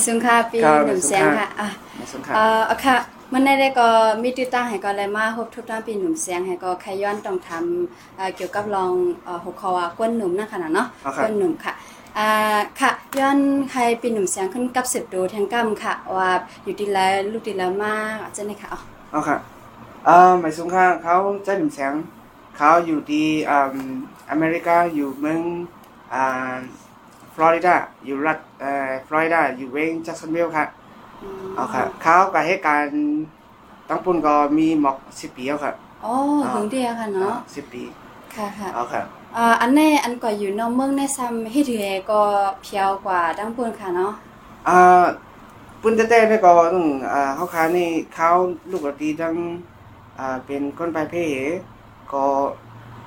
ไม่ซุ้งค่ะปีครับหนุ่มไม่ซุ้งแสงค่ะค่ะอะมาสงค่ะเอ่อเอาค่ะมันได้ได้ก็มีติดตั้งให้ก็เลยมาพบทุกท่านปีหนุ่มแสงให้ก็ใครย้อนต้องทำเอ่อเกี่ยวกับรองเอ่อหัวข้อว่ากวนหนุ่มนั่นขนาดเนาะเอาครับกวนหนุ่มค่ะอ่าค่ะย้อนใครปีหนุ่มแสงขึ้นกับสิบดูแทงกัมค่ะ ว่าอยู่ดีแล้วลูกดีแล้วมากจะไหนค่ะอ๋อเอาค่ะเอ่อหมายสงค่ะเขาเจ้าหนุ่มแสงเขาอยู่ที่อ่าอเมริกาอยู่เมืองอ่าฟ ลอริดาอยู่รัฐเอ่อฟลอริดาอยู่เวงแจ็คสันวิลล์ค่ะเอาค่ะเขากับเหตุการณ์ตั้งปุ่นก็มีหมอกสิบปีแล้วค่ะโอ้ถึงเดียวค่ะเนาะสิบปีค่ะค่ะเอาค่ะอ่าอันแน่อันก่ออยู่นอกเมืองในซ้ำเฮ็ดให้ก็เพียวกว่าดังปุ่นค่ะเนาะอ่าปุ่นแต่ๆนี่ก็ต้องอ่าเขาค้านี่เขาลูกกตีทั้งอ่าเป็นคนไปเพก็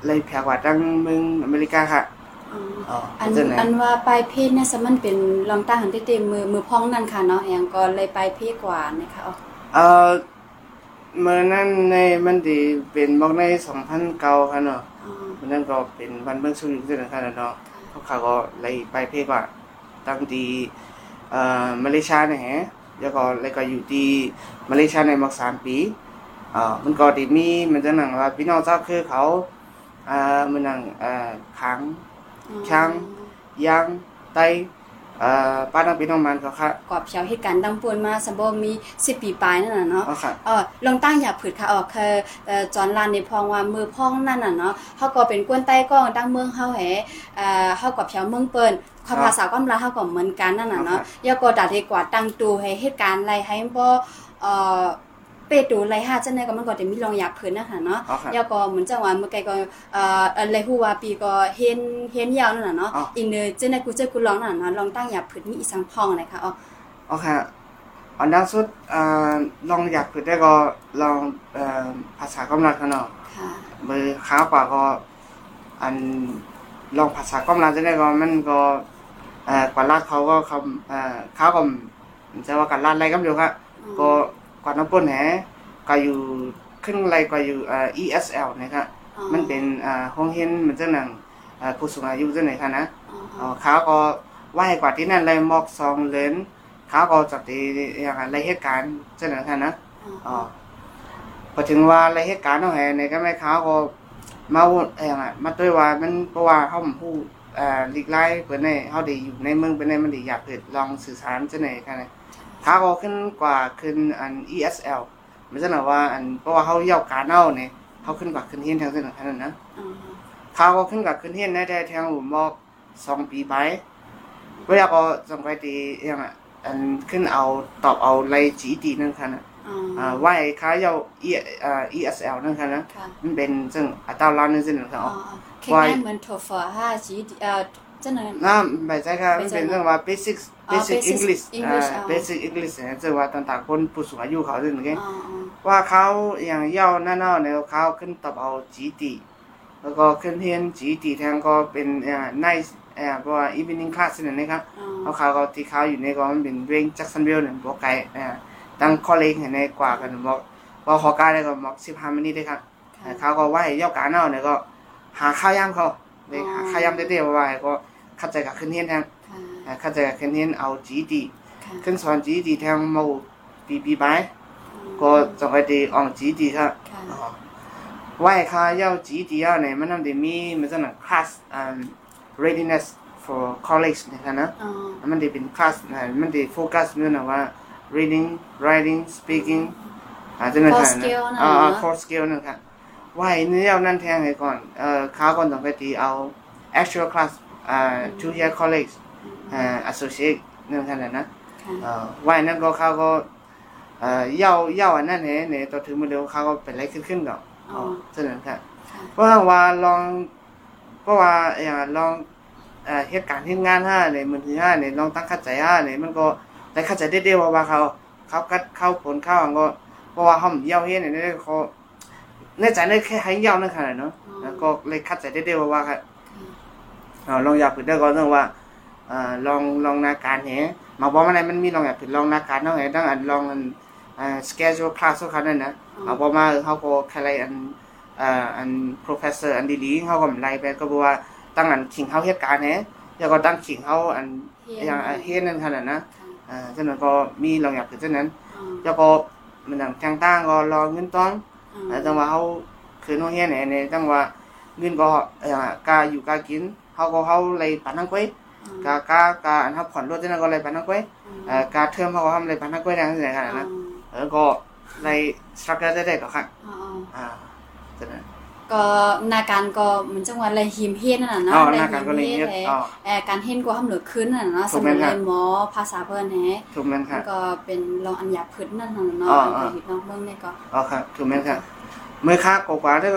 เลยแพงกว่าทั้งเมืองอเมริกาค่ะ อืมอ๋ออันเป็นจังไหนอันว่าปลายเพศเนี่ยสมันเป็นลองตั้งหันเต็มมือมือพ้องนั่นค่ะเนาะแหงก็เลยปลายเพศกว่านะคะอ๋อเอ่อเมื่อนั้นในมันดีเป็นบอกใน2009ค่ะเนาะอ๋อมันนั้นก็เป็นวันเมืองสุรินทร์จังค่ะเนาะเขาเขาก็เลยไปเพกว่าตั้งที่เอ่อมาเลเซียเนี่ยฮะแล้วก็แล้วก็อยู่ที่มาเลเซียในมัก3ปีอ่ามันก็ได้มีมันจังนั้นว่าพี่น้องเจ้าคือเขาอ่ามันนั่งเอ่อขัง ช่างยางไตเอ่อป้าน้องพี่น้องมันเขาค่ะกว่าเพียวเหตุการณ์ดังปวนมาสมบ่มี10ปีปลายนั่นน่ะเนาะเอาค่ะเออลองตั้งอย่าผืดค่ะออกคือเอ่อจอนลานในพองว่ามือพ้องนั่นน่ะเนาะเฮาก็เป็นกวนใต้ก้องดังเมืองเฮาแหเอ่อเฮาก็เพียวเมืองเปิ้นคครัวามบภาษาความลาวเฮาก็เหมือนกันนั่นน่ะเนาะครับยาก็ดัดให้กว่าตั้งตูให้เหตุการณ์อะไรให้บ่เอ่อ เปตูไรหาจังได๋ก็มันก็ได้มีลองอยากผืนนะคะเนาะเอาค่ะยาก็เหมือนจังว่าเมื่อไกลก็เอ่ออะไรฮู้ว่าปีก็เห็นเห็นยาวนั่นน่ะเนาะอ๋ออีกเนอจังได๋กูเจอกูลองนั่นน่ะเนาะลองตั้งอยากผืนมีอีสังพองนะคะอ๋อโอเคอันดับสุดอ่าลองอยากฝึกได้ก็ลองเอ่อภาษากำลังกันเนาะค่ะมือขาวกว่าก็อันลองภาษากำลังจะได้ก็มันก็เอ่อกว่าลาดเขาก็เขาเอ่อเขาก็มันจะว่ากันลาดอะไรก็ไม่รู้ครับก็ กว่าน้ำปุ่นแหก็อยู่ขึ้นอะไรก็อยู่เอ่อ ESL นะครับอ๋อมันเป็นอ่าห้องเฮียนมันจะหนังอ่าผู้สูงอายุจะไหนคะนะอ๋อเอ่อเขาก็ไหว้กว่าที่นั่นเลยมอกซองเลนเขาก็จัดที่อย่างไรเหตุการณ์เช่นนั้นนะอ๋ออ๋อพอถึงว่าอะไรเหตุการณ์ต้องแห่ในก็ไม่เขาก็มาเอ่อมาด้วยว่ามันเพราะว่าเขาผู้เอ่อลีกไล่เปิดในเขาได้อยู่ในเมืองเป็นในมันได้อยากเกิดลองสื่อสารเช่นไหนกันนะ เขาก็ขึ้นกว่าขึ้นอัน ESL ไม่ใช่หรอว่าอันเพราะว่าเขาเย่าการเน่าเนี่ยเขาขึ้นกว่าขึ้นเฮียนทางเส้นทางนั้นนะอ๋อเขาก็ขึ้นกับขึ้นเฮียนได้แต่ทางหัวมอกสองปีไปเวลาก็จงไปตีอย่างอะอันขึ้นเอาตอบเอาไรจีดีนั่นค่ะนะอ๋ออ่าว่าไอ้ค้าเยา E อ่า ESL นั่นค่ะนะค่ะมันเป็นซึ่งอัตราล้านนึงซึ่งนั่นค่ะอ๋ออ๋อคล้ายๆเหมือนโทฟอห้าจีเอ่อ จังนั้นน่าไม่ใช่ค่ะมันเป็นเรื่องว่า basic อ๋อ basic basic English อ่า English อ๋อ basic English เนี่ยซึ่งว่าต่างๆคนผู้สูงอายุเขาซึ่งไงอ๋อ ว่าเขาอย่างเย่าหน้าเน่าเนี่ยเขาขึ้นตอบเอาจีดีแล้วก็ขึ้นเฮียนจีดีแทงก็เป็นอ่า nice อ่าเพราะว่า evening class นั่นนะครับ อ๋อ เขาเขาก็ที่เขาอยู่ในก็มันเป็นเวงแจ็คสันวิลล์เนี่ยบอกไกลอ่าตั้งคอลเลกเห็นในกว่ากันบอกบอกขอการได้ก็บอกสิบห้ามินิได้ครับค่ะเขาก็ว่าให้เย่าการเน่าเนี่ยก็ หาข้าวยำเขาเลยหาข้าวยำเต้ๆว่าก็เข้าใจกั บขึ้นเฮียนแทง ค่ะ อ่าเข้าใจกับขึ้นเฮียนเอาจีดี ค่ะ ขึ้นสอนจีดีแทงมาปีปีไปก็จะไปดีออกจีดีครับ ค่ะ อ๋อว่าเขา要几点啊呢？มันนั่นเดี๋ยวมีมันจะนั่ง class um readiness for college นะครับนะ อ๋อ มันเดี๋ยวเป็น class นะมันเดี๋ยวโฟกัสเรื่องนะว่า reading writing speaking อาจจะนั่น For ค่ะ skill นะ นะ อ่า เนอะ for skill นั่นค่ะว่าไอ้เนี่ยเอานั่นแทงไว้ก่อนเอ่อเขาก่อนต้องไปตีเอา actual class อ่า two year college อ่า associate นั่นค่ะนะค่ะเอ่อว่านั่นก็เขาก็เอ่อ要要อันนั้นเนี่ยเนี่ยต่อถึงมือเดียวเขาก็เป็นอะไรขึ้นขึ้นก่อนอ๋อเท่านั้นครับค่ะเพราะว่าลองเพราะว่าอย่างลองเอ่อเหตุการณ์ที่งานห้าเนี่ยมันที่ห้าเนี่ยลองตั้งเข้าใจห้าเนี่ยมันก็ได้เข้าใจได้เดียวว่าว่าเขาเขากัดเข้าผลเข้าก็เพราะว่าเขาเย่าเฮ็ดเนี่ยเนี่ยเขาแน่ใจได้แค่ให้เย่านั่นขนาดเนาะแล้วก็เลยเข้าใจได้เดียวว่าว่าครับเอ่อ ลองอยากผิดได้ก็เรื่องว่าเอ่อลองลองนาการเนี่ยมาบอกว่าไหนมันมีลองอยากผิดลองนาการเนาะไงตั้งอันลองอันเอ่อ schedule class เขานั่นนะเอาพอมาเขาก็แค่ไรอันเอ่ออัน professor อันดีๆเขาก็ไล่ไปก็บอกว่าตั้งอันขิงเขาเหตุการณ์เนี่ยแล้วก็ตั้งขิงเขาอันเฮียนอย่างอันเฮ็ดนั่นขนาดนะค่ะอ่าฉะนั้นก็มีลองอยากคือฉะนั้นอ๋อแล้วก็มันดังทางต่างก็รอเงินตอนอ๋อแต่จังว่าเฮาคือน้องเฮียนเนี่ยจังว่าเงินก็เอ่อกาอยู่กากิน เฮาก็เฮาเลยปานนังก้อยกากากาอันเฮาผ่อนรถจังนั้นก็เลยปานนังก้อยเอ่อกาเทอมเฮาก็ทำเลยปานนังก้อยได้จังซี่ขนาดนั้นแล้วก็เลยสตรัคเกอร์ได้ๆก็ค่ะอ๋ออ่าฉะนั้นก็นาการก็เหมือนจังหวัดอะไรหิมเฮียนนั่นน่ะเนาะอ๋อหน้าการก็เลยหิมเฮ็ดเฮ็ดอ๋อเอ่อการเห็นก็ทำเหลือขึ้นน่ะเนาะถูสกไหมมัยครับหมอภาษาเพิ่นแฮะถูกแม่นมัค่ะนก็เป็นรองอัญญาพืชนั่นน่ะเนาะอ๋ออันอ๋อก็ฮิตเนาะเบิ่งนี่ก็อ๋อครับถูกแม่นค่ะเมื่อค้ากว่าๆได้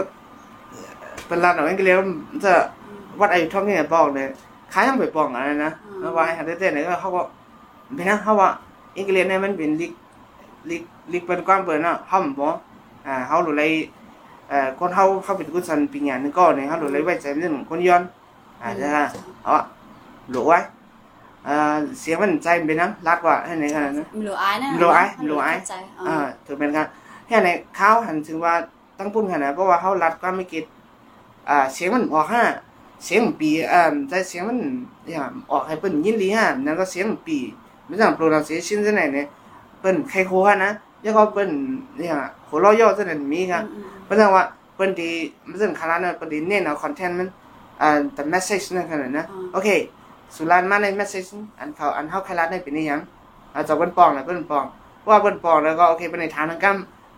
เป็นร้านของอังกฤษจะ วัดอายุท่องเนี่ยบอกเลยขายยังไปปองอะไรนะแล้วว่าให้หันเต้นๆเนี่ยเขาก็เป็นนะเขาว่าอังกฤษเนี่ยมันเป็นลิกลิกลิกเป็นความเปิดเนาะเฮาบ่อ่าเฮาหลุเลยเอ่อคนเฮาเขาเป็นกุศลปีญานึงก็เนี่ยเฮาหลุเลยไว้ใจเรื่องคนย้อนอ่าใช่ค่ะเอาอะหลุไว้อ่าเสียงมันใจมันเป็นน้ำรัดกว่าให้ไหนขนาดนั้นมีหลูอายนั่นน่ะหลูอายเนะหลูอายเข้ใจอ๋ออ่าถือเป็นการแค่ในข้าวหันถึงว่าตั้งปุ่นขนาดเพราะว่าเขารัดก็ไม่กิดอ่าเสียงมันออกห้า เสียงปีอ่าแต่เสียงมันอย่างออกให้เปิ้นยินดีฮะนั่นก็เสียงปีไม่ใช่ pronunciation ซะไหนเนี่ยเปิ้นใครโคฮะนะแล้วก็เปิ้นเนี่ยหัวเราะย่อซะนั่นมีครับอืมเพราะฉะนั้นว่าเปิ้นดีมันซึ่งคณะนั้นเปิ้นดีเน้นเอา content มันอ่าแต่ message นั่นขนาดนะโอเคสุรานมาใน message อันเขาอันเฮาใครรัดได้เป็นอีหยังอาจจะเปิ้นปองนะเปิ้นปองว่าบนปอกแล้วก็โอเคเป็นในทางทางกรรม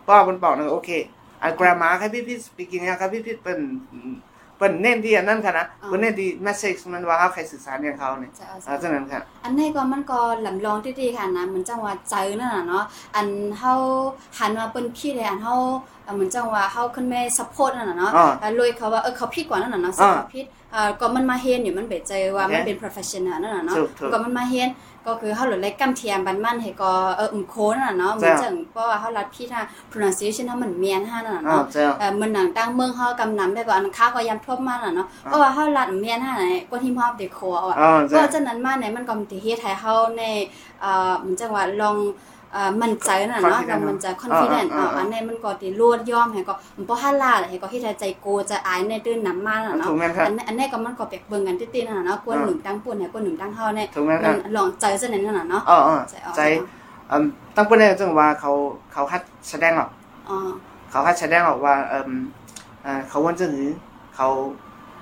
ว่าบนปอกแล้วก็โอเคอันกรามาครับพี่พี่สปีกิ้งครับพี่พี่เป็น เป็นเน้นที่อันนั้นค่ะนะเป็นเน้นที่แมสเซจมันว่าเขาใครสื่อสารอย่างเขาเนี่ยจะเอาอ่าฉะนั้นค่ะอันนี้ก็มันก็ลำลองที่ดีค่ะนะเหมือนจังว่าใจนั่นน่ะเนาะอันเฮาหันมาเปิ้นพี่เลยอันเฮา เอ่อเหมือนจังว่าเฮาขึ้นแม่ซัพพอร์ตนั่นน่ะเนาะอ่าอ่าเลยเขาว่าเออเขาผิดกว่านั่นน่ะเนาะสิอ่าเขาผิดอ่าก็มันมาเห็นอยู่มันเบ็ดใจว่ามันโอเคเป็น professional นั่นน่ะเนาะถูกถูกก็มันมาเห็นก็คือเฮาหลุดเลยกำเทียมบันมันให้ก็เอออุ่มโคนั่นน่ะเนาะเหมือนจ้ะจังเพราะว่าเฮารัดพี่ทาง pronunciation เฮามันเมียนฮะนั่นน่ะอ่าเนาะเจ้าเอ่อมันหนังตั้งเมืองเฮากำนำได้ก็อันค้าก็ยำท่วมมาน่ะเนาะเพราะว่าเฮารัดเมียนฮะไหนก็ที่มอบเด็กโคเอาอะอ่าก็เจ้าฉะนั้นมาเนี่ยมันก็มีที่เฮ็ดให้เฮาในเอ่อเหมือนจังว่าลองเอ่อ มั่นใจนั่นน่ะเนาะ Confident ลองมันจะ confident อ่าอ่าอ่าอันนี้มันก็ติรวดยอมให้ก็มันบ่ฮั่นล่าให้ก็เฮ็ดให้ใจโกจะอายในตื้นน้ำมาน่ะเนาะถูกไหมครับอันนี้อันนี้ก็มันก็เปรียบเบิ่งกันติดๆนั่นน่ะเนาะกวนอ่าหนึ่งตั้งปุ่นให้กวนหนึ่งตั้งเฮาเนี่ยถูกไหมคมัรับนลองใจซะนั่นน่ะเนาะอ๋ออ๋อใจออกใจอืมตั้งประเด็นจังว่าเขาเขาฮัดแสดงออกอ๋อเขาฮัดแสดงออกว่าเอ่มอ่าเขาวันจังหือเขา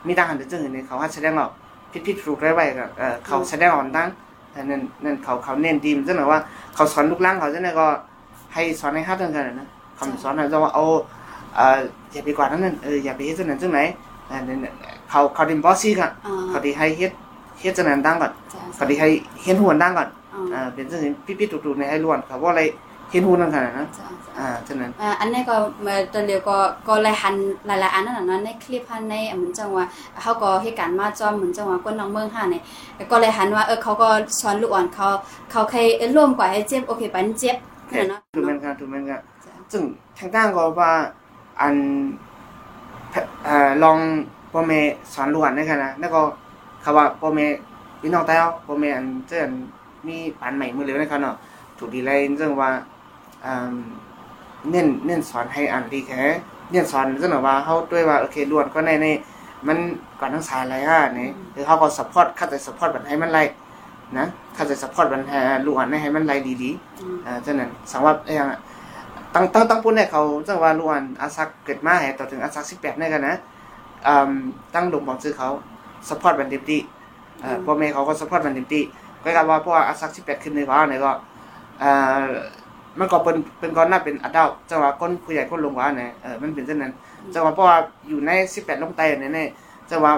มีทหารจังหือเนี่ยเขาฮัดแสดงออกผิดผิดถูกได้ไว้ก็เอ่อเขาแสดงออกตั้งแต่ นั่นนั่นเขาเขาเน้นดีมจังหน่อยว่าเขาสอนลูกหล่างเขาจังไหนก็ให้สอนให้ฮัดจังกันนะคำสอนนะจะว่าเอาเอ่ออย่าไปกว่านั้นนั่นเอออย่าไปเฮ็ดจังนั้นจังไหนอ่านั่นเขาเขาดิมบอสซี่ค่ะอ๋อเขาดีให้เฮ็ดเฮ็ดจังนั้นตั้งก่อนจะเขาดีให้เฮ็ดหัวตั้งก่อนอ๋ออ่าเป็นจังซี่ผิดผิดถูกถูกในให้ล้วนเขาว่าอะไร เฮ็ดหัวนั่นขนาดนั้นจะอ่าจังนั้นอ่าอันนี้ก็มาตอนเดียวก็ก็หลายหันหลายๆอันนั่นน่ะเนาะในคลิปหันในเหมือนจังว่าเขาก็เหตุการณ์มาจอมเหมือนจังว่าคนน้องเมืองห้าเนี่ยก็เลยหันว่าเออเขาก็สอนลูกอ่อนเขาเขาเคยเอ้ยร่วมกว่าให้เจ็บโอเคปันเจ็บนั่นน่ะถูกแม่นครับถูกแม่นครับซึ่งทางด้านก็ว่าอันเอ่อลองพ่อแม่สอนลูกอันได้ค่ะนะแล้วก็เขาว่าพ่อแม่พี่น้องแต่พ่อแม่อันเจ้ามีปานใหม่มือเหลวนะครับเนาะถูกดีเลยเรื่องว่าอ่า เน้นเน้นสอนให้อ่านดีแค่เน้นสอนเรื่องว่าเฮาด้วยว่าโอเคล้วนก็ในในมันก่อนทั้งสายอะไรฮะนี่คือเขาก็ซัพพอร์ตเข้าใจซัพพอร์ตบันให้มันไล่นะเข้าใจซัพพอร์ตบันให้ลูกอันให้มันไล่ดีๆอ่าฉะนั้นสังว่าอยงอะตั้งตั้งตั้งปุ่นเนี่ยเขาจังว่าล้วนอาซักเกิดมาให้ต่อถึงอาซัก18เนี่ยกันนะอ่าตั้งดงบอกซื้อเขาสปอร์ตบันเต็มที่อ่าพ่อแม่เขาก็สปอร์ตบันเต็มที่ก็กลายว่าเพราะว่าอาซัก18ขึ้นในว่าเนี่ยก็อ่า มันก็เป็นเป็นก้อนหน้าเป็นอดัลจังว่าก้นผู้ใหญ่ก้นลงว่าเนี่ยเออมันเป็นเช่นนั้นจังว่าเพราะว่าอยู่ใน18ลงไตเนี่ยเนี่ยจังว่า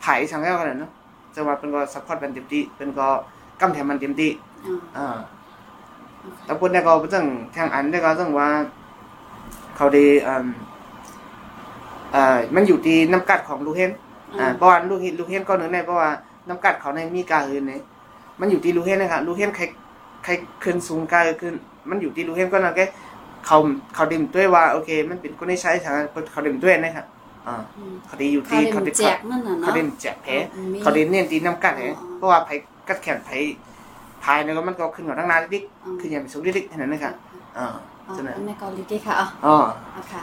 ไผ่สังเกตกันเนาะจังว่าเป็นก็สปอร์ตบันเต็มที่เป็นก็กำแถมมันเต็มที่อ่าอ่าแต่ปุ่นเนี่ยเขาจังทางอันเนี่ยเขาจังว่าเขาได้อ่าอ่ามันอยู่ที่น้ำกัดของลูกเห็นอ่าเพราะว่าลูกเห็นลูกเห็นก็หนึ่งในเพราะว่าน้ำกัดเขาในมีกาอื่นเนี่ยมันอยู่ที่ลูกเห็นนะครับลูกเห็นใครใครขึ้นสูงกาขึ้น มันอยู่ที่ลูกเห็นก็นั่นแค่เขาเขาดิมด้วยว่าโอเค มันเป็นคนที่ใช้ทางเขาดิมด้วยนะครับอ่าอืมเขาดีอยู่เขาที่เล่นเขาดิแจกนั่นน่ะเขาเนาะดิมแจกแพ้อืมมีเขาดิเน้นตีน้ำกัดเนี่ยอ๋อเพราะว่าไผกัดแขนไผพายเนี่ยก็มันก็ขึ้นกว่าตั้งนานนิดอืมๆคืออย่างเป็นสูงนิดๆแค่นั้นนะครับอ่าอ๋อฉะนั้นอันนี้ก็ลิติค่ะอ๋ออ๋อเอาค่ะ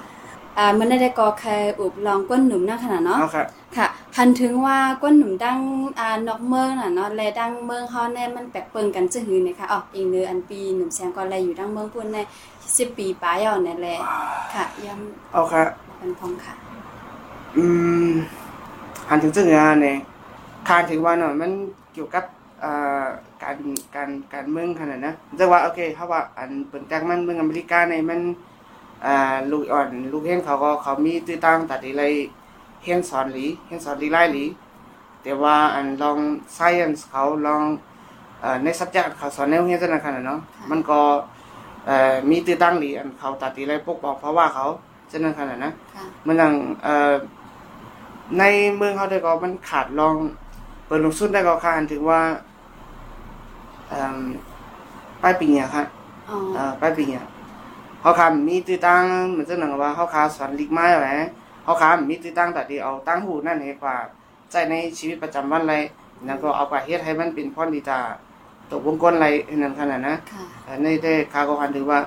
อ่ามันได้ก็เคยอุบลองก้นหนุ่มนั่นขนาดเนาะเอาครับค่ะหันถึงว่าก้นหนุ่มดังอ่านอกเมืองน่ะเนาะแลดังเมืองเฮาแน่มันแปลกเปิงกันจะหือเนี่ยค่ะอ๋ออีกเนืออันปีหนุ่มแสงก็แลอยู่ดังเมืองพุ่นแน่10ปีปลายเอาเนี่ยแหละค่ะย้ำเอาค่ะเป็นพองค่ะอืมหันถึงซึ่งงานเนี่ยคานถึงว่าเนาะมันเกี่ยวกับอ่าการการการเมืองขนาดนะจะว่าโอเคเขาว่าอันเปิดจากมันเมืองอเมริกาในมัน อ่าลูกอ่อนลูกเฮงเขาก็เขามีตื้อตั้งตัดอะไรเฮงสอนหลีเฮงสอนหลีไล่หลีแต่ว่าอันลอง science เขาลองเอ่อใน subject เขาสอนในโรงเรียนขนาดเนาะมันก็เอ่อมีตื้อตั้งหลีอันเขาตัดอะไรปกป้องเพราะว่าเขาเช่นนั้นขนาดนะค่ะมันอย่างเอ่อในเมืองเขาได้ก็มันขาดลองเปิดลงสุดได้ก็คานถึงว่าเอ่อป้ายปีเนี่ยครับอ๋อเอ่อป้ายปีเนี่ย เขาคำมีตื้อตั้งเหมือนเจ้าหนังว่าเขาคาสอนลิกไม้ไว้เขาคำมีตื้อตั้งแต่ที่เอาตั้งหูนั่นเองกว่าใจในชีวิตประจำวันอะไรแล้วก็เอาไปเฮ็ดให้มันเป็นพรดีตาตกวงกลอะไรนั่นขนาดนะค่ะเอ่อในได้คาก็คันถือว่า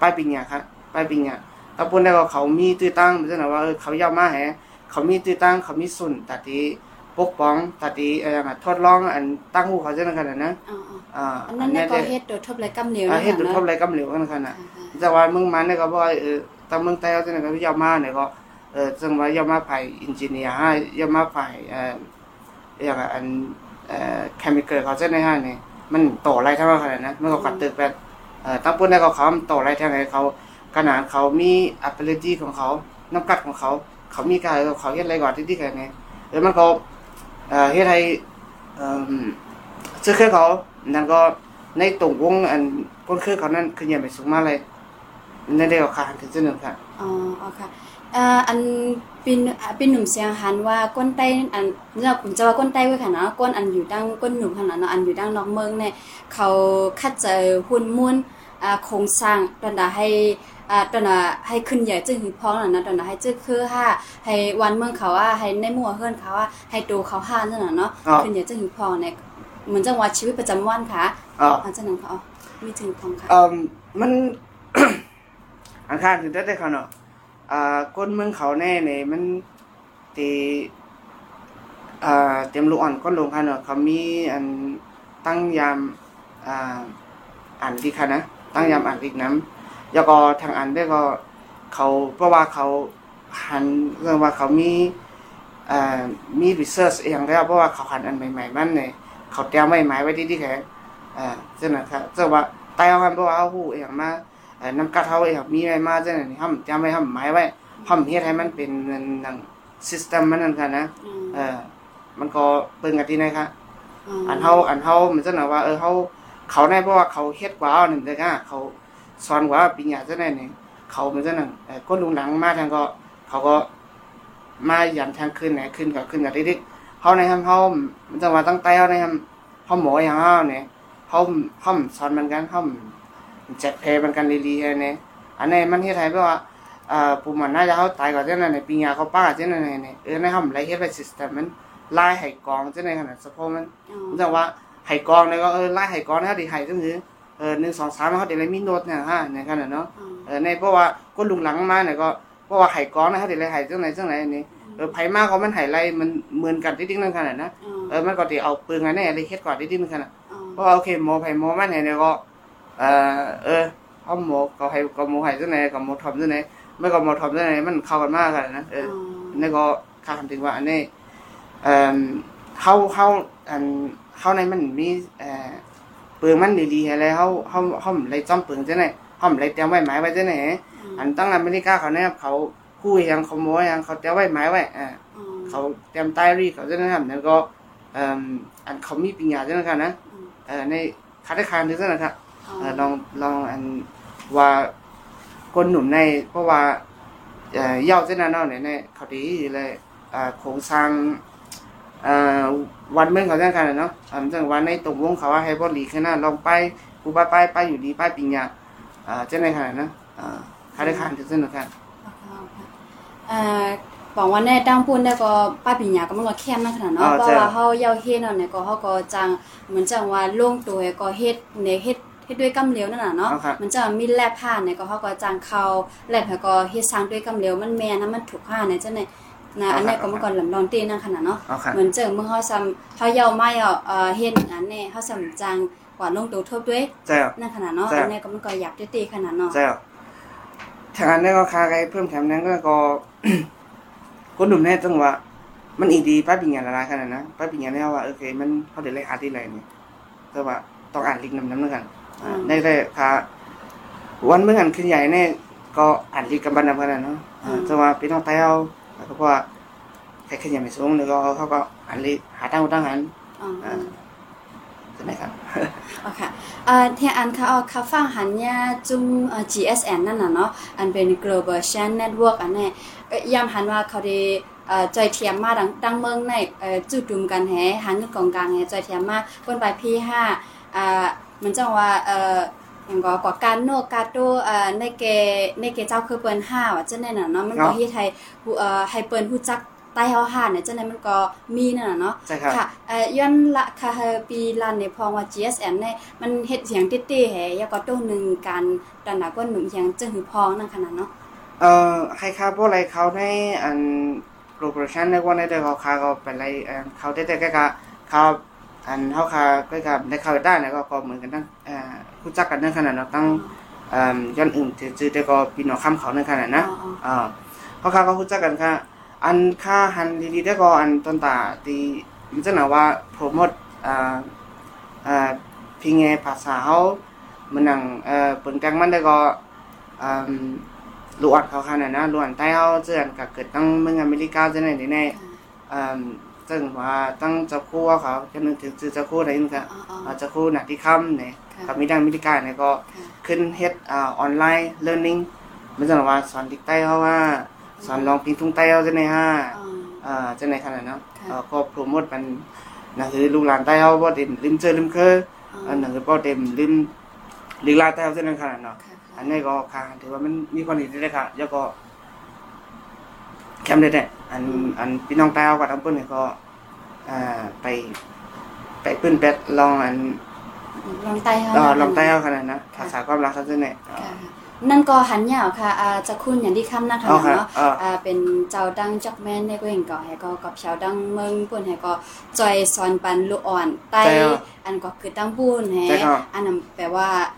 ป้ายปิงเนี่ยครับป้ายปิงเนี่ยถ้าพูดได้ก็เขามีตื้อตั้งเหมือนกันว่าเออเขายามาแฮเขามีตื้อตั้งเขามีสุนตัดที ปกป้องตัดทีเอ่อทดลองอันตั้งหูเขาเช่นกันนะอ๋ออ่าๆอันนั้นเนี่ยก็เฮ็ดโดยทบไรกำเหนียวอ่านะเฮ็ดดูคะทบอะไรกำเหลวกันขนาดค่ะค่ะแต่ว่ามึงมันเนี่ยก็บอกว่าเออตามเมืองใต้เขาเช่นกันยาวมาเนี่ยก็เออซึ่งว่ายาวมาไผ่อินจิเนียร์ฮะยาวมาไผ่เอ่ออย่างอันเอ่อเคมีคอลเขาเช่นในห้างนี่มันโตอะไรเท่าขนาดนั้นมันก็กัดตึกแบบเอ่อตั้งปุ่นได้ก็เขาโตอะไรทางไหนเขาขนาดเขามี ability ของเขาน้ำกัดของเขา เขามีการเขาเฮ็ดอะไรก่อนที่ที่ไหนไงแล้วมันก็ เออเฮ็ดให้ชื่อเครือเขานั่นก็ในตรงวงอันก้นเครือเขานั่นคือยังไปสูงมากเลยในได้ก็ขาดถึงจุดหนึ่งค่ะอ๋ออ๋อค่ะอันเปินอ่าปินหนุ่มเสียงหันว่าก้นใต้อันเราผมจะว่าก้นใต้ไว้ค่ะเนาะก้นอันอยู่ดังก้นหนุ่มขนาดเนาะอันอยู่ดังนอกเมืองเนี่ยเขาคัดเจอหุ่นมุ่นโครงสร้างตอนน่ะให้ อ่าตอนน่ะให้ขึ้นใหญ่จึงหือพ้องน่ะนะตอนน่ะให้จึงคือห้าให้วันเมืองเขาว่าให้ในหมู่เฮือนเขาว่าให้โตเขาห้านั่นน่ะเนาะอ๋อขึ้นใหญ่จึงหือพ้องเนี่ยเหมือนจังหวะชีวิตประจำวันค่ะอ๋ออาจารย์นังค่ะอ๋อมีถึงพ้องค่ะเอ่อมันอันข้างถึงได้ได้เขาเนาะอ่าก้นเมืองเขาแน่เนี่ยมันตีอ่าเตรียมลูกอ่อนก้นลงค่ะเนาะเขามีอันตั้งยามอ่าอ่านดีค่ะนะตั้งยามอ่านอีกน้ำ แล้วก็ทางอ่านได้ก็เขาเพราะว่าเขาหันเรื่องว่าเขามีอ่ามี research เองแล้วเพราะว่าเขาหันอันใหม่ๆมันเนี่ยเขาเตรียมไว้หมายไว้ที่ที่แขนอ่าเจ้านะครับเจ้าว่าไต้เอากันเพราะว่าเอาหูเองมาเอ่อน้ำกัดเฮาเองมีไว้มาเจ้านี่ห้ำจำไว้ห้ำหมายไว้ห้ำเฮ็ดให้มันเป็นนังซิสเต็มมันนั่นค่ะนะอืมเออมันก็เบิ่งกันที่ไหนคะมอันเฮาอันเฮามันจะน่ะว่าเออเฮาเขาได้เพราะว่าเขาเฮ็ดกว่าเอานั่นเด้อค่ะเขา สอนกว่าปริญญาเจ้าไหนนี่เขามันจะนั่นเอ่อคนลุงหลังมาทางก็เขาก็มายันทางขึ้นไหนขึ้นก็ขึ้นกับดิๆเฮาในห้ำเฮามันจะว่าตั้งแต่เฮาในห้ำเฮาหมออย่างเฮาเนี่ยเขาเขาสอนมันกันเขาแจกเพลมันกันลีๆเนี่ยอันนี้มันเฮ็ดให้แบบว่าอ่าปุ่มมันน่าจะเขาตายก่อนเจ้านั่นในปีญาเขาป้าเจ้านั่นเนี่ยเออในเขาไรเฮ็ดไปซิสเต็มมันไล่ไห้กองเจ้าในขนาดสะโพกมันอ๋อมันจะว่าไห้กองเนี่ยก็เออไล่ไห้กองนะดิไห้ก็คือ เออหนึ่งสองสามเขาเดี๋ยวมีโน้ตเนี่ยฮะในขนาดเนาะอ๋อเออในเพราะว่าก็ลุงหลังมาเนี่ยก็เพราะว่าไห้กองนะเขาเดี๋ยวไห้เจ้าไหนเจ้าไหนนี่เออไผมากเขามันไห้ไรมันเหมือนกันที่ดิ้งนั่นขนาดนะอ๋อเออมันก็ตีเอาปืนกันแน่เลยเฮ็ดก่อนที่ดิ้งนั่นขนาดอ๋อเพราะว่าโอเคหมอไผ่หมอมันเนี่ยก็เออเออเขาหมอเขาให้กับหมอไผ่จังไหนกับหมอทอมจังไหนไม่กับหมอทอมจังไหนมันเข้ากันมากกันนะเออนี่ก็ข้าคำถึงว่าอันนี้เอ่อเขาเขาอันเขาในมันมีเอ่อ ปืนมันดีๆอะไรเขาเขาเขาเลยจ้อมปืนจังไหนเขาเลยเตรียมไว้หมายไว้จังไหนอันตั้งอเมริกาเขาเนี่ยเขาคู่ยังเขาหมอยังเขาเตรียมไว้หมายไว้อ่าอ๋อเขาเตรียมไตรีเขาจะนั่นครับแล้วก็เอ่ออันเขามีปัญญาจังนั้นนะเอ่อในคัดได้คานนึงนะครับเอ่อลองลองอันว่าคนหนุนในเพราะว่าเอ่อเย่าเจ้าหน้าเนาะเนี่ยในเขาดีเลยอ่าโครงสร้างเอ่อ วันเมืองเขาเจ้ากันเนาะอ่าจังวันในตรงวงเขาว่าให้บริขึ้นหน้าลองไปกูไปไปไปอยู่ดีไปปิญญาอ่าเจ้าในขนาดนะอ่าคัดได้คานถึงเส้นนะครับเอ่อบอกว่าในตั้งปุ่นได้ก็ป้าปิญญาก็มันก็เข้มนั่นขนาดเนาะเพราะว่าเฮาเยาเฮ็ดเนาะเนี่ยก็เฮาก็จังเหมือนจังว่าลงตัวก็เฮ็ดในเฮ็ดเฮ็ดด้วยกำเหลวนั่นน่ะเนาะเอาครับมันจะมีแลบผ้าเนี่ยก็เฮาก็จังเข้าแลบแล้วก็เฮ็ดสร้างด้วยกำเหลวมันแม่นนะมันถูกผ้าเนี่ยจังได๋ นะอันนี้ก็มันก่อนลำลองตีนั่นขนาดเนาะเอาค่ะเหมือนเจอเมื่อเฮาซ้ำเฮาเยาไม่อะเอ่อเฮ็ดอันนี้เฮาซ้ำจังกว่าลงตัวทบด้วยเจ้านั่นขนาดเนาะใช่อันนี้ก็มันก็อยากตีขนาดเนาะเจ้าทางอันนี้ก็คาไกเพิ่มแถมนั้นก็ก็คนหนุ่มแน่จังว่ามันอีดีป้าปิญญาละลายขนาดนะป้าปิญญาเนี่ยว่าโอเคมันเขาเดี๋ยวเลยหาที่ไรเนี่ยแต่ว่าต้องอ่านลิงก์นำน้ำด้วยกันอ่าได้ได้ค่ะวันเมื่อกันขึ้นใหญ่เนี่ยก็อ่านลิงก์กันบันนำกันนะเนาะอ่าแต่ว่าพี่น้องไต้เอา เพราะว่าใครขึ้นใหญ่ไม่สูงแล้วก็เขาก็อ่านลิงก์หาตั้งตั้งหันอ๋ออ่าใช่ไหมครับโอเคอ่าเที่ยอันเขาเอาคาฟังหันยาจุ่มเอ่อ GSN นั่นน่ะเนาะอันเป็น Global Shan Network อันนี้เอ่อยามหันว่าเขาได้เอ่อจอยเทียมมาดังดังเมืองในเอ่อจุดดุมกันแฮหันเงินกองกลางแฮจอยเทียมมาคนไปพี่ห้าอ่ามันจังว่าเอ่ออย่างก็กว่าการโนกาโตเอ่อในเกในเกเจ้าคือเปิ้นห้าว่าจังได๋น่ะเนาะมันก็เนาะเฮ็ดให้ผู้เอ่อให้เปิ้นฮู้จักใต้เฮาห้าเนี่ยจังได๋มันก็มีนั่นน่ะเนาะใช่ครับค่ะเอ่อย้อนละค่ะเฮอปีลันในพองว่า GSM เนี่ยมันเฮ็ดเสียงเต้ๆแหยาก็ต้องหนึงการดันหนักว่าหนุ่มเสียงจึงหือพองนั่นขนาดเนาะเอ่อใครครับพวกอะไรเขาในอันโปรโมชั่นในวันในเดือนเขาเขาก็เป็นอะไรเอ่อเขาได้แต่ก็ก็เขา อันเขาเขาก็ก็ในเขาได้นะก็ก็เหมือนกันตั้งเอ่อรู้จักกันในขนาดเนาะตั้งเอ่อย้อนอื่นจืดๆแต่ก็ปีนอค่ำเขาในขนาดนะอ๋ออ่าเพราะเขาก็รู้จักกันค่ะ อันค่าหันดีๆได้ก็อันต้นตาตีมันจะหนาว่าโปรโมทอ่าอ่าพิงเงภาษาเขามันหนังเอ่อเปิดกลางมันได้ก็อ่าลวนเขาขนาดนะลวนใต้เขาเจือนกับเกิดตั้งเมืองอเมริกาจะไหนแน่ๆอ่า ซึ่งว่าตั้งเจ้าคู่เขาจะนึกถึงชื่อเจ้าคู่ไหนนี่ค่ะอ๋ออ๋ออ่าเจ้าคู่หนักที่ค่ำเนี่ยค่ะกับมิดังอเมริกาเนี่ยก็ค่ะขึ้นเฮ็ดอ่าออนไลน์เรียนรู้ไม่ใช่ว่าสอนดิกใต้เขาว่าสอนลองพิงทุ่งใต้เขาจะไหนฮะอ๋ออ่าจะไหนขนาดนั้นค่ะเอ่อก็โปรโมทมันหนังสือลูกหลานใต้เขาบ่เต็มลืมเจอลืมเคยอ๋ออันหนังสือบ่เต็มลืมลีลาใต้เขาจะไหนขนาดเนาะค่ะอันนี้ก็ค่ะถือว่ามันมีความดีได้ค่ะแล้วก็ แคมได้แน่อันอันพี่น้องใต้เขากับทั้งเปิ้นเนี่ยก็อ่าไป ไปเปิ้นแปดลองอันลองใต้เฮาเอ่อนะลองใต้เขาขนาดนะภาษาความรักเขาจะไหนค่ะนั่นก็หันยาวค่ะอ่าจะคุณอย่างที่คำนะคะเอาค่ะเนาะอ่าอ่าเป็นเจ้าดังจักแม่นในก็เห็นก็ให้ก็กับชาวดังเมืองเปิ้นให้ก็จอยสอนปันลูกอ่อนใต้ใช่ครับอันก็คือตั้งบุญแฮใช่ครับอันนั้นแปลว่าเอ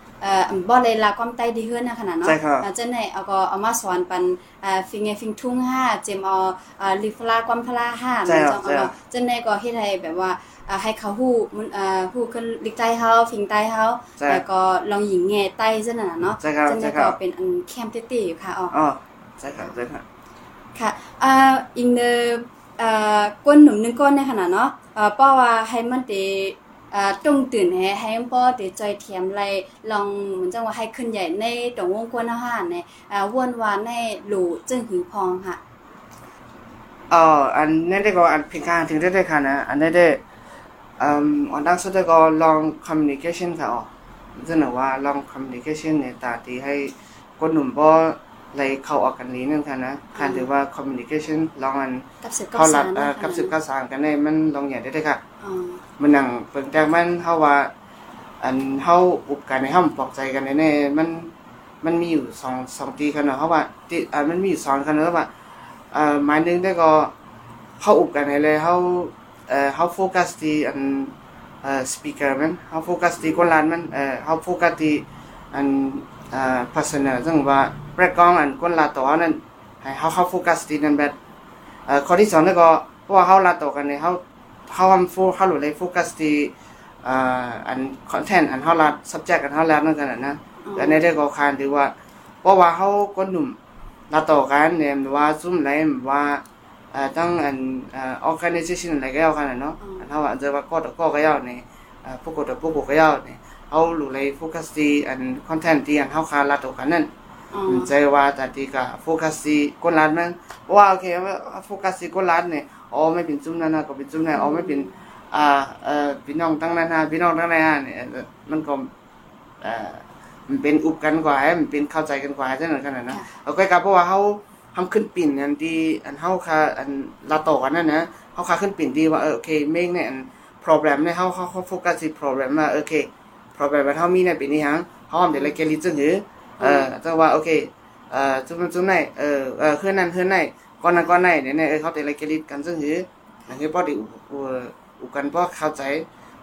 ่ออัน บ่เลยลาความใต้ดีเฮือนนะขนาดเนาะใช่ครับอ่าจังได๋เอาก็เอามาสอนปันอ่าฟิงไงฟิงทุ่งห้าเจมเอาอ่าลิฟลาความพลาห้าใช่ครับจังใช่ครัเอาบจังได๋ก็เฮ็ดให้แบบว่าอ่าให้เขาฮู้มันอ่าฮู้ขึ้นลิกใต้เฮาฟิงใต้เฮาใช่แล้วก็ลองหญิงแง่ใต้จังนั้นน่ะเนาะใช่ครับจังได๋ใช่ครัก็บเป็นอันแคมเต้ๆอยู่ค่ะอ๋ออ๋อใช่ครับใช่ครับค่ะอ่าอิงเนออ่าก้นหนุ่มหนึงก้นในขนาดเนาะอ่าป้าว่าให้มันเตอ่า ต้องตื่นให้ให้ป้อเตจอยเทียมไรลองเหมือนจังว่าให้ขึ้นใหญ่ในตรงวงกวนอาหารในอ่าวนวานในหลูจึงหือพองค่ะอ๋ออันนี้ได้ก็อันพิการถึงได้ได้ค่ะนะอันนี้ได้อืมอันดังสุดได้ก็ลอง communication ค่ะอ๋อจะหนูว่าลอง communication เนี่ยตาตีให้คนหนุ่มบ่เลยเข้าออกกันนี้นั่นค่ะนะคันถือว่า communication ลองอันกับสืบกับเข้าสารัรดเอ่อนะกับสืบกับสารกันได้มันลองอย่างได้ได้ค่ะอ๋อมันหนังเปิงแต่มันเฮาว่า อันเฮาอุบกันในเฮาปลอกใจกันแน่ๆมันมันมีอยู่สองสองตีกันเนาะเฮาว่าตีอ่ามันมีอยู่สองกันเนาะว่าเอ่อหมายหนึงได้ก็เฮาอุบกันให้เลยเฮาเอ่อเฮาโฟกัสที่อันเอ่อสปีกเกอร์มันเฮาโฟกัสที่คนลานมันเอ่อเฮาโฟกัสที่อัน เอ่อ personal ซึ่งว่าแรกกองอันคนลาตัวนั้นให้เฮาเฮาโฟกัสที่นั่นแบบเอ่อข้อที่สองได้ก็เพราะว่าเฮาลาตัวกันเนี่ยเฮา how I'm for how เลย focus ที่อ่าอัน content อัน how ลัด subject อัน how ลัดนั่นกันนะแต่ในเรื่องของการถือว่าเพราะว่าเขาคนหนุ่มลาต่อกันเนี่ยว่าซุ่มไรหรือว่าเอ่อตั้งอันเอ่อ organization อะไรก็เอากันนะเนาะอันเขาอาจจะว่าก็ต่อก็ก็เอาเนี่ยเอ่อพวกก็ต่อพวกก็เอาเนี่ย เขาหลุเลย focus ที่อัน content ที่อันเขาคาลาต่อกันนั่นอ๋อใจว่าแต่ที่ก็โฟกัสที่คนรัดมันว่าโอเคว่าโฟกัสที่คนรัดเนี่ยอ๋อไม่เป็นจุ่มนั่นนะก็เป็นจุ่มนั่นอ๋อไม่เป็นอ่าเอ่อพี่น้องตั้งนั้นนะพี่น้องตั้งนั้นนะเนี่ยเอ่อมันก็เอ่อมันเป็นอุบกันกว่าให้มันเป็นเข้าใจกันกว่าจังนั้นขนาดนั้นเอาก็กลับเพราะว่าเขาทำขึ้นปิ่นอันที่อันเฮาคาอันลาโตกันนั่นนะเฮาคาขึ้นปิ่นดีว่าเออโอเคเมงเนี่ยอัน problem เนี่ยเฮาเฮาเขาโฟกัสที่ problem ว่าโอเค problem ว่าเฮามีเนี่ยเป็นนี่ฮะเฮาเดี๋ยวเลยเกลิจึงหือเออจังว่าโอเคเอ่อจุ่มจุ่มไหนเออเออเฮือนนั้นเฮือนไหนก้อนนั้นก้อนไหนเนี่ยเนี่ยเออเขาแต่ละกิริตกันซึ่งหืออันนี้พอดีอุอุอุกันเพราะเข้าใจ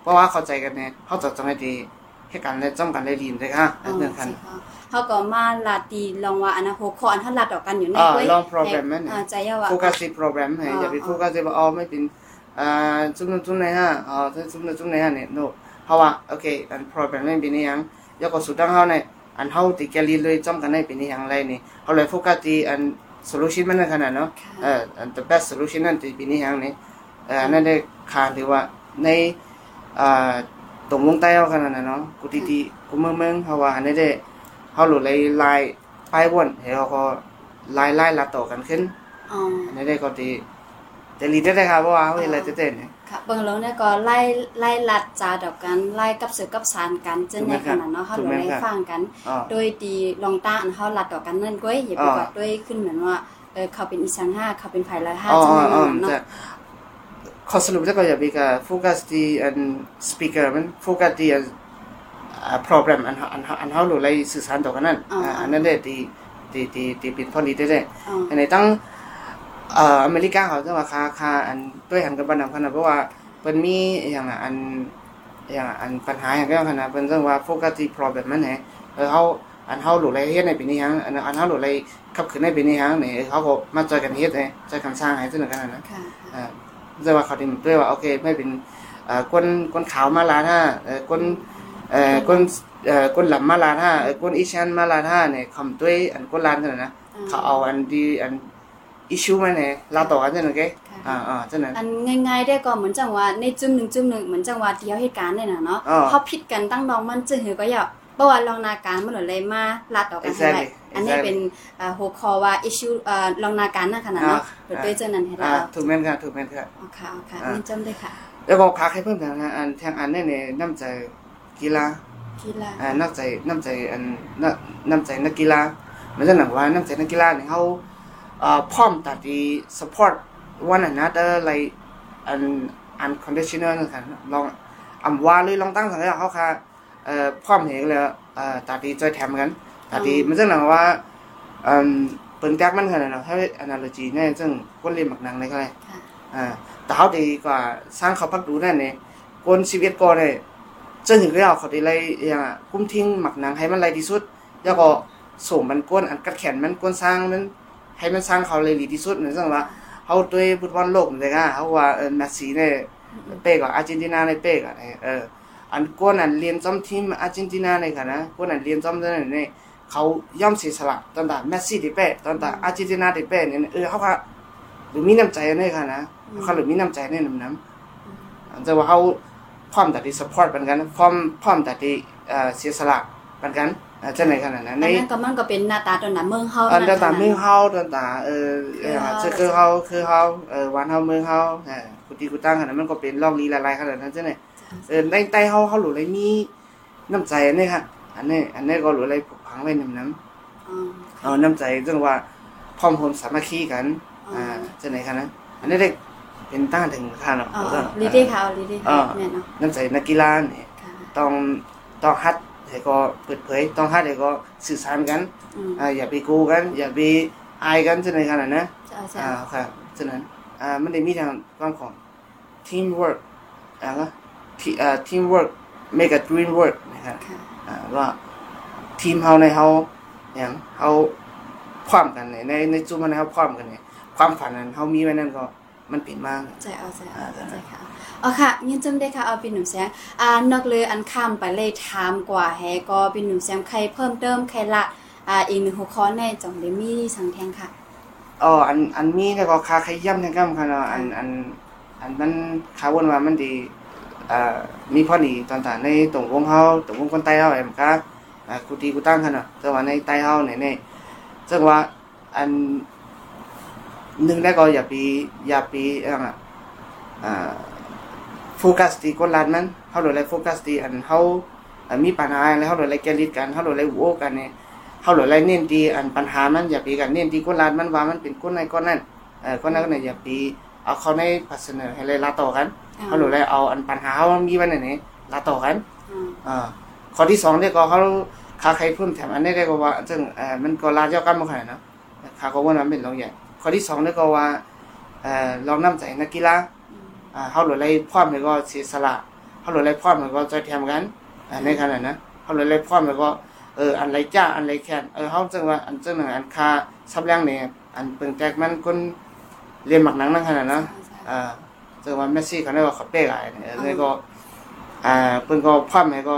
เพราะว่าเข้าใจกันเนี่ยเขาจะจังไงดีให้กันและจ้องกันได้ดีเลยค่ะอันเรื่องคันเขาก็มาลาตีลองว่าอันนะหัวข้ออันถ้าลัดออกกันอยู่ในอ่าเว้ยลอง program นั่นเนี่ยอ่าใจยาว่าโฟกัสที่โปรแกรมให้อ่าอย่าไปอ่าโฟกัสที่ว่าอ๋อไม่เป็นอ่าจุดนั้นจุดไหนฮะอ๋อจุดนั้นจุดไหนฮะเนี่ย no เพราะว่าโอเค อันโปรแกรมไม่เป็นอยังยกก็สุดท้ายเขาเนี่ยอันเขาติแกลีเลยจ้องกันได้เป็นอยังไรนี่เขาเลยโฟกัสที่อัน solution มันขนาดเนาะค่ะเอ่ออัน the best solution นั่นที่เป็นอยังนี่เอ่อนั่นได้ขาดหรือว่าในอ่าตรงวงใต้เขาขนาดนั้นเนาะกูตีตีกูเมืองเมืองเพราะว่าอันนี้ได้เขาหลุดเลยลายป้ายวนเห็นเขาก็ลายไล่ลัดต่อกันขึ้นอ๋ออันนี้ได้ก็ดีแต่ลีได้ได้ครับเพราะว่าเขาเห็นอะไรเต้นๆเนี่ย ค่ะเบิ่งแล้วเนี่ยก็ไล่ไล่ลัดจาดอกกันไล่กับสือกับสารกันจนในขนาดเนาะเขาถูกเลไหมยครับฟังกันอ๋อโดยดีลองตาอันเขาลัดดอกกันนั่นก้อยอย่าไปอ่ากดด้วยขึ้นเหมือนว่าเออเขาเป็นอีสานห้าเขาเป็นไผ่ละห้าอ๋อจังอ๋อนั้นอ๋อเนาะแต่ขอสรุปแล้วก็อย่าไปกับโฟกัสที่อันสปีกเกอร์มันโฟกัสที่อันอ่าโปรแกรมอันอันอันเขาหลุดเลยสื่อสารต่อกันนั่นอ่าอันนั้นได้ดีดีดีดีเป็นพอดีได้ได้อ๋ออันไหนตั้ง เอ่ออเมริกาเขาจะว่าคาคาอันด้วยหันกับบ้านนำขนาดเพราะว่าเป็นมีอย่างอะอันอย่างอันปัญหาอย่างก็ขนาดเป็นเรื่องว่าโฟกัสที่ problem มันไงเออเขาอันเขาหลุดเลยเฮ็ดในปีนี้ฮังอันอันเขาหลุดเลยขับขึ้นในปีนี้ฮังเนี่ยเขาก็มาจอยกันเฮ็ดไงจอยกันสร้างให้ซึ่งกันนะค่ะอ่าจะว่าเขาที่ด้วยว่าโอเคไม่เป็นเอ่อคนคนขาวมาลาท่าเอ่อคนเอ่อคนเอ่อคนหลํมาลาท่าเอ่อคนอีชันมาลาท่าเนี่ยคำด้วยอันคนลานเท่านั้นนะเขาเอาอันดีอัน อิชูมาเนี่ยลาต่อกันจังนั้นแกอ่าอ่าจังนั้นอันง่ายๆได้ก็เหมือนจังว่าในจุ่มหนึ่งจุ่มหนึ่งเหมือนจังว่าเดียวเหตุการณ์เนี่ยนะเนาะอ่าเขาผิดกันตั้งน้องมันจึงหือก็อย่าเพราะว่าลองนาการมันหเลยมาลัดออกกันให้ได้ Exactly, อันนี้ exactly. เป็นอ่าหัวข้อว่า issue อ่าลองนาการนั่นขนาดเนาะอ่าโดยด้วยเจ้านั้นให้อ่าเราถูกแม่นค่ะถูกแม่นค่ะเอาค่ะเอาค่ะอ่านี่จำได้ค่ะ แล้วก็ขาให้เพิ่มเติมนะอันทางอันเนี่ยเนี่ยน้ำใจกีฬากีฬาอ่าน้ำใจน้ำใจอันน้ำน้ำใจนักกีฬาเหมือนจะหนังว่าน้ำใจนักกีฬาเนี่ยเขา เอ่อพร้อมตัดดี support one another like an unconditional นะครับลองอำว่าเลยลองตั้งสังเกตเขาค่ะเอ่อพร้อมเห็นเลยเอ่อตัดดีจอยแถมกันตัดดีมันจะหนังว่าเอ่อเปิ้นแก๊กมันขนาดนั้นถ้า analogy เนี่ยซึ่งคนเรียนหมักหนังเลยก็เลยค่ะอ่าแต่เขาดีกว่าสร้างเขาพักดูนั่นเนี่ยคนชีวิตก็เนี่ยจะถึงก็เอาเขาดีเลยอย่างอะคุ้มทิ้งหมักหนังให้มันไรที่สุด แล้วก็ส่งมันก้นอันกัดแขนมันก้นสร้างมัน ให้มันสร้างเขาเลยดีที่สุดเหมือนว่าเขาด้วยฟุตบอลโลกเลยอะเขาว่าเออแมสซี่เนี่ยเป๊กอะอาร์เจนตินาเนี่ยเป๊กอะเอออันก้นอันเรียนจอมทีมอาร์เจนตินาเนี่ยค่ะนะก้นอันเรียนจอมนั่นเนี่ยเขาย่อมเสียสละตอนแต่แมสซี่ที่เป๊กตอนแต่อาร์เจนตินาที่เป๊กเนี่ยเออเขาก็หรือมีน้ำใจเนี่ยค่ะนะเขาหรือมีน้ำใจในน้ำน้ำอันจะว่าเขาพร้อมแต่ที่ support ปันกันพร้อมพร้อมแต่ที่เอ่อเสียสละปันกัน อาจจะในขนาดนั้นอันในนั้นก็มันก็เป็นหน้าตาตอนหน้าเมืองเฮาอันนั่นเดตาขนาดเมืองเฮาเดตาเออเออคือเฮาจะคือเฮาคือเฮาเออวันเฮาเมืองเฮาเออกุฏิกุตั้งขนาดนั้นมันก็เป็นลองลีละลายขนาดนั้นจ้ะเนี่ยเออในใต้เฮาเฮาหลุดเลยมีน้ำใจอันนี้ค่ะอันนี้อันนี้ก็หลุดเลยผูกพังไว้น้ำน้ำอ๋อเอาน้ำใจจังว่าพร้อมพมสามัคคีกัน อ่าจะไหนคะนะอันนี้ได้เป็นต้านถึงค่าเนาะอ๋อแล้วก็ลีดี้ค่ะลีดี้อ่าค่ะแม่นเนาะน้ำใจนักกีฬาเนี่ยค่ะต้องต้องฮัด ให้ก็เปิดเผยต้องฮัดให้ก็สื่อสารกันอืมอ่าอย่าไปโกูกัน อย่าไปอายกันจะไหนขนาดนะใช่ใช่อ่าค่ะฉะนั้นอ่ามันได้มีทางความของ teamwork อ่าก็ที่อ่า teamwork make a dream work นะครับค่ะอ่าว่าทีมเฮาในเฮาอย่างเฮาพร้อมกันเนี่ยในในจุดมันเฮาพร้อมกันเนี่ยความฝันนั้นเฮามีไว้นั่นก็มันเป็นมากใจเอาใจเอาอ่าใจค่ะ เอาค่ะยินจำได้ค่ะเอาเป็นหนุ่มแซงอ่านอกเลยอันข้ามไปเลยถามกว่าแฮก็เป็นหนุ่มแซงใครเพิ่มเติมใครละอ่าอีกหนึ่งหัวข้อในจ่องเดมี่สังแทงค่ะอ๋ออันอันมีแล้วก็คาขย่ำทั้งกำค่ะเนาะอันอันอันมันคาวนว่ามันดีอ่ามีพอดีตอนตาในตรงวงเฮาตรงวงคนใต้เฮาแอมกาอ่ากูตีกูตั้งค่ะเนาะแต่ว่าในใต้เฮาเนี่ยเนี่ยซึ่งว่าอันหนึ่งแล้วก็อย่าไปอย่าไปอ่าอ่า โฟกัสที่คนลานมันเฮาโดยเลยโฟกัสที่อันเฮาอ่ามีปัญหาแล้วเฮาโดยเลยแกลิดกันเฮาโดยเลยโอ้กันเนี่ยเขาหลายเน้นที่อันปัญหามันอย่าไปกันเน้นที่คนลานมันว่ามันเป็นคนในคนนั้นเออคนนั้นก็เนี่ยอย่าไปเอาเขาในพัฒนาให้เลยลาต่อกันอ่าเขาหลายเอาอันปัญหาเขามีไว้ในนี้ลาต่อกันอ่าข้อที่สองเนี่ยก็เขาคาใครเพิ่มแถมอันนี้ได้ก็ว่าซึ่งเออมันก็ลาเจ้ากันมาขนาดนะคาก็ว่ามันเป็นรองใหญ่ข้อที่สองนี่ก็ว่าเออลองน้ำใจนักกีฬา อ่าเฮาหลดไล่พร้อมแล้วก็เสียสละเฮาหลดไล่พร้อมแล้วก็จะแถมกันอ่าในขณะนั้นเฮาหลดไล่พร้อมแล้วก็เอออันไรจ้าอันไรแค้นเออเฮาจังว่าอันจังหนึ่งอันคาซับแรงเนี่ยอันเปิงแตกมันคนเรียนหมักหนังนั่นขนาดนะอ่าจังว่าเมสซี่เขาได้ว่าเขาเป๊กอะไรเนี่ยเลยก็อ่าเพิ่นก็พร้อมแล้วก็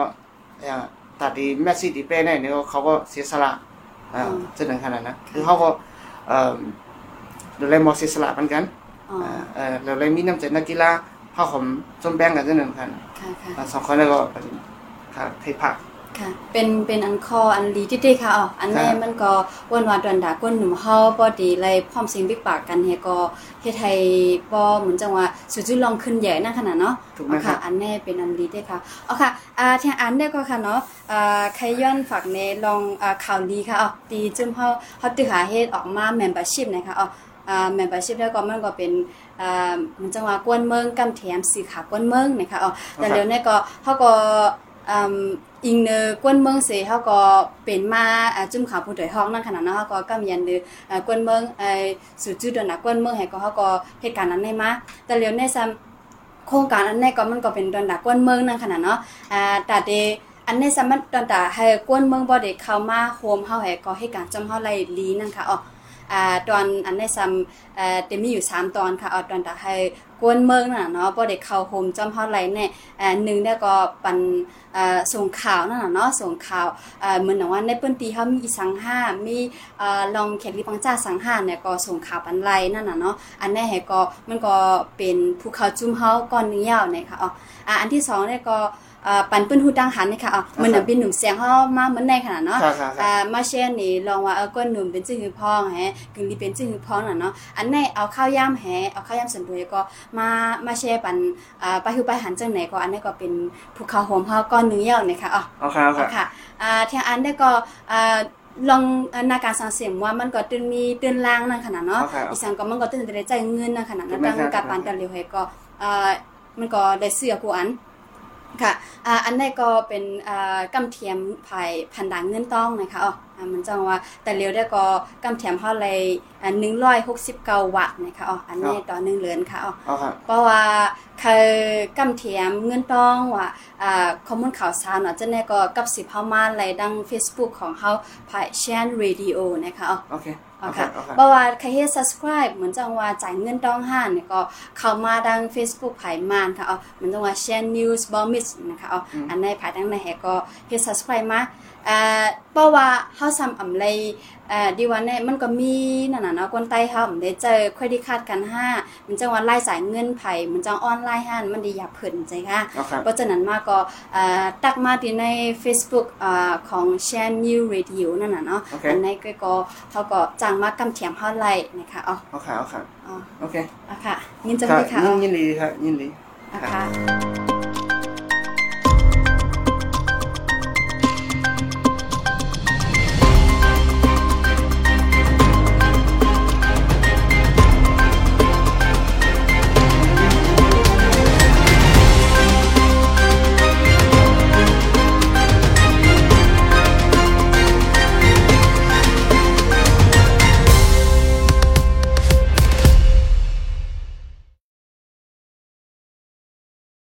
อ่าตัดดีเมสซี่ที่เป๊กได้เนี่ยเขาก็เสียสละอ่าจังหนึ่งขนาดนะคือเขาก็เอ่อดูแลมอเสียสละเหมือนกันอ๋ออ่า เออเราเลยมีน้ำใจนักกีฬาเข้าผมจมแบ่งกันจังหนึ่งคันค่ะค่ะอ่าสองคนแล้วก็เป็นค่ะไทยผักค่ะเป็นเป็นอันคออันลีที่ได้ค่ะอ๋ออันแน่ครับมันก็วันวานดอนดาก้นหนุ่มเฮาบ่ดีเลยพร้อมสิงบิ๊กปากกันเฮก็เฮ็ดให้บ่เหมือนจังว่าสุจุลองขึ้นใหญ่นั่นขนาดเนาะถูกไหมอ๋อครัค่ะบอันแน่เป็นอันลีได้ค่ะอ๋อค่ะอ่าทางอันได้ก็ค่ะเนาะอ่าใครย้อนฝากในลองอ่าข่าวลีค่ะอ๋อตีจุ่มเฮาเฮาตึกหาเฮ็ดออกมา membership นะคะอ๋อ อ่า membership แล้วก็มันก็เป็นอ่าเหมือนจังว่ากวนเมืองกำแถมสื่อข่าวกวนเมืองนะคะอ๋อแต่เดี๋ยวนี้ก็เฮาก็อืมอิงเนอกวนเมืองเสเฮาก็เป็นมาอ่าจุ่มข่าวผู้โดยห้องนั่นขนาดเนาะเฮาก็กำยันเดออ่ากวนเมืองไอ้สู่จุดเดยวนะกวนเมืองให้ก็เฮาก็เหตุการณ์นั้นได้มาแต่เดี๋ยวนี้ซ้ำโครงการอันนี้ก็มันก็เป็นดอนดากวนเมืองนั่นขนาดเนาะอ่าแต่เดอันนี้สามารถดอนดาให้กวนเมืองบ่ได้เข้ามาโฮมเฮาให้ก็ให้การจำเฮาไล่ลีนั่นค่ะอ๋อ อ่าตอนอันนี้ซ้ำเอ่อเต็มีอยู่ 3 ตอนค่ะเอาตอนตาให้กวนเมืองน่ะเนาะบ่ได้เข้าโฮมจอมเฮาไหลแน่เอ่อหนึ่งเนี่ยก็ปันเอ่อส่งข่าวนั่นน่ะเนาะส่งข่าวเอ่อเหมือนว่าในเปิ้นตีเฮามีอีสังหามีเอ่อลองแขกลิปังจ้าสังหาเนี่ยก็ส่งข่าวปันไลนั่นน่ะเนาะอันนี้ให้ก็มันก็เป็นภูเขาจุ่มเฮาก้อนเนื้ยาวเนี่ยค่ะอ๋ออ่าอันที่สองเนี่ยก็ ปันเปิ้นฮู้ดังหันนี่ค่ะอ๋อเหมือนน่ะเป็นหนุ่มเสียงเฮามาเหมือนในขนาดเนาะค่ะค่ะค่ะอ่ามาเช่นนี่ลองว่าเออก้นหนุ่มเป็นจื้อหือพองแฮกึ่งดีเป็นจื้อหือพองน่ะเนาะอันไหนเอาข้าวย่ำแฮเอาข้าวย่ำสันด้วยก็มามาแชร์ปันอ่าไปคือไปหันจังไหนก็อันนี้ก็เป็นภูเขาโหมเฮาก้อนเนื้อยาวเนี่ยค่ะอ๋อเอาค่ะเอาค่ะค่ะอ่าทางอันได้ก็อ่าลองอ่านาการสังเสียมว่ามันก็ตื่นมีตื่นล่างนั่นขนาดเนาะเอาค่ะอีสานก็มันก็ตื่นได้ใจเงินนั่นขนาดนั้นถูกไหมตั้งครับกับปานกันเร็วให้ก็อ่ามันก็ได้เสื้อกูอัน ค่ะอ่าอันนี้ก็เป็นอ่ากำเทียมภายพันดังเงินต้องนะคะอ๋ออ่ามันจังว่าแต่เร็วได้ก็กำเทียมเท่าไรอ่าหนึ่งร้อยหกสิบเก้าวัตต์นะคะอ๋ออันนี้ต่อหนึ่งเหรียญค่ะอ๋อเอาค่ะเพราะว่าเคยกำเทียมเงินต้องว่าอ่าข้อมูลข่าวสารเนาะจะแน่ก็กับสิบเฮามาไลดัง Facebook ของเฮาภายแชนเรดิโอนะคะอ๋อโอเคอ๋อเอา ค่ะค่ะเอาค่ะเพราะว่าใครเฮ็ด subscribe เหมือนจังว่าจ่ายเงินต้องห้านเนี่ยก็เข้ามาดัง Facebook ภายมานค่ะอ๋อเหมือนจังว่า share news b o m i s นะคะอ๋อออันในภายดังในแฮก็เฮ็ด subscribe มา เอ่อเพราะว่าเฮาซ้ำอำไลเอ่อดีว่าเนี่ยมันก็มีนั่นน่ะเนาะคนใต้เฮาอำได้เจอเครดิตการ์ดกันห้าเหมือนจังว่ารายจ่ายเงินไผเหมือนจังออนไลน์ห้านมันดีอยากเพิ่นใจค่ะเอาค่ะเพราะฉะนั้นมาก็เอ่อตักมาที่ใน Facebook อ่าของ Share New Radio นั่นน่ะเนาะโอเคอันนี้ก็ก็เขาก็จ้างมากำเทียมเฮาไล่นะคะอ๋อเอาค่ะเอาค่ะอ๋อโอเคอะค่ะยินจังค่ะเลยค่ะอ๋อยินดีค่ะยินดีอะค่ะ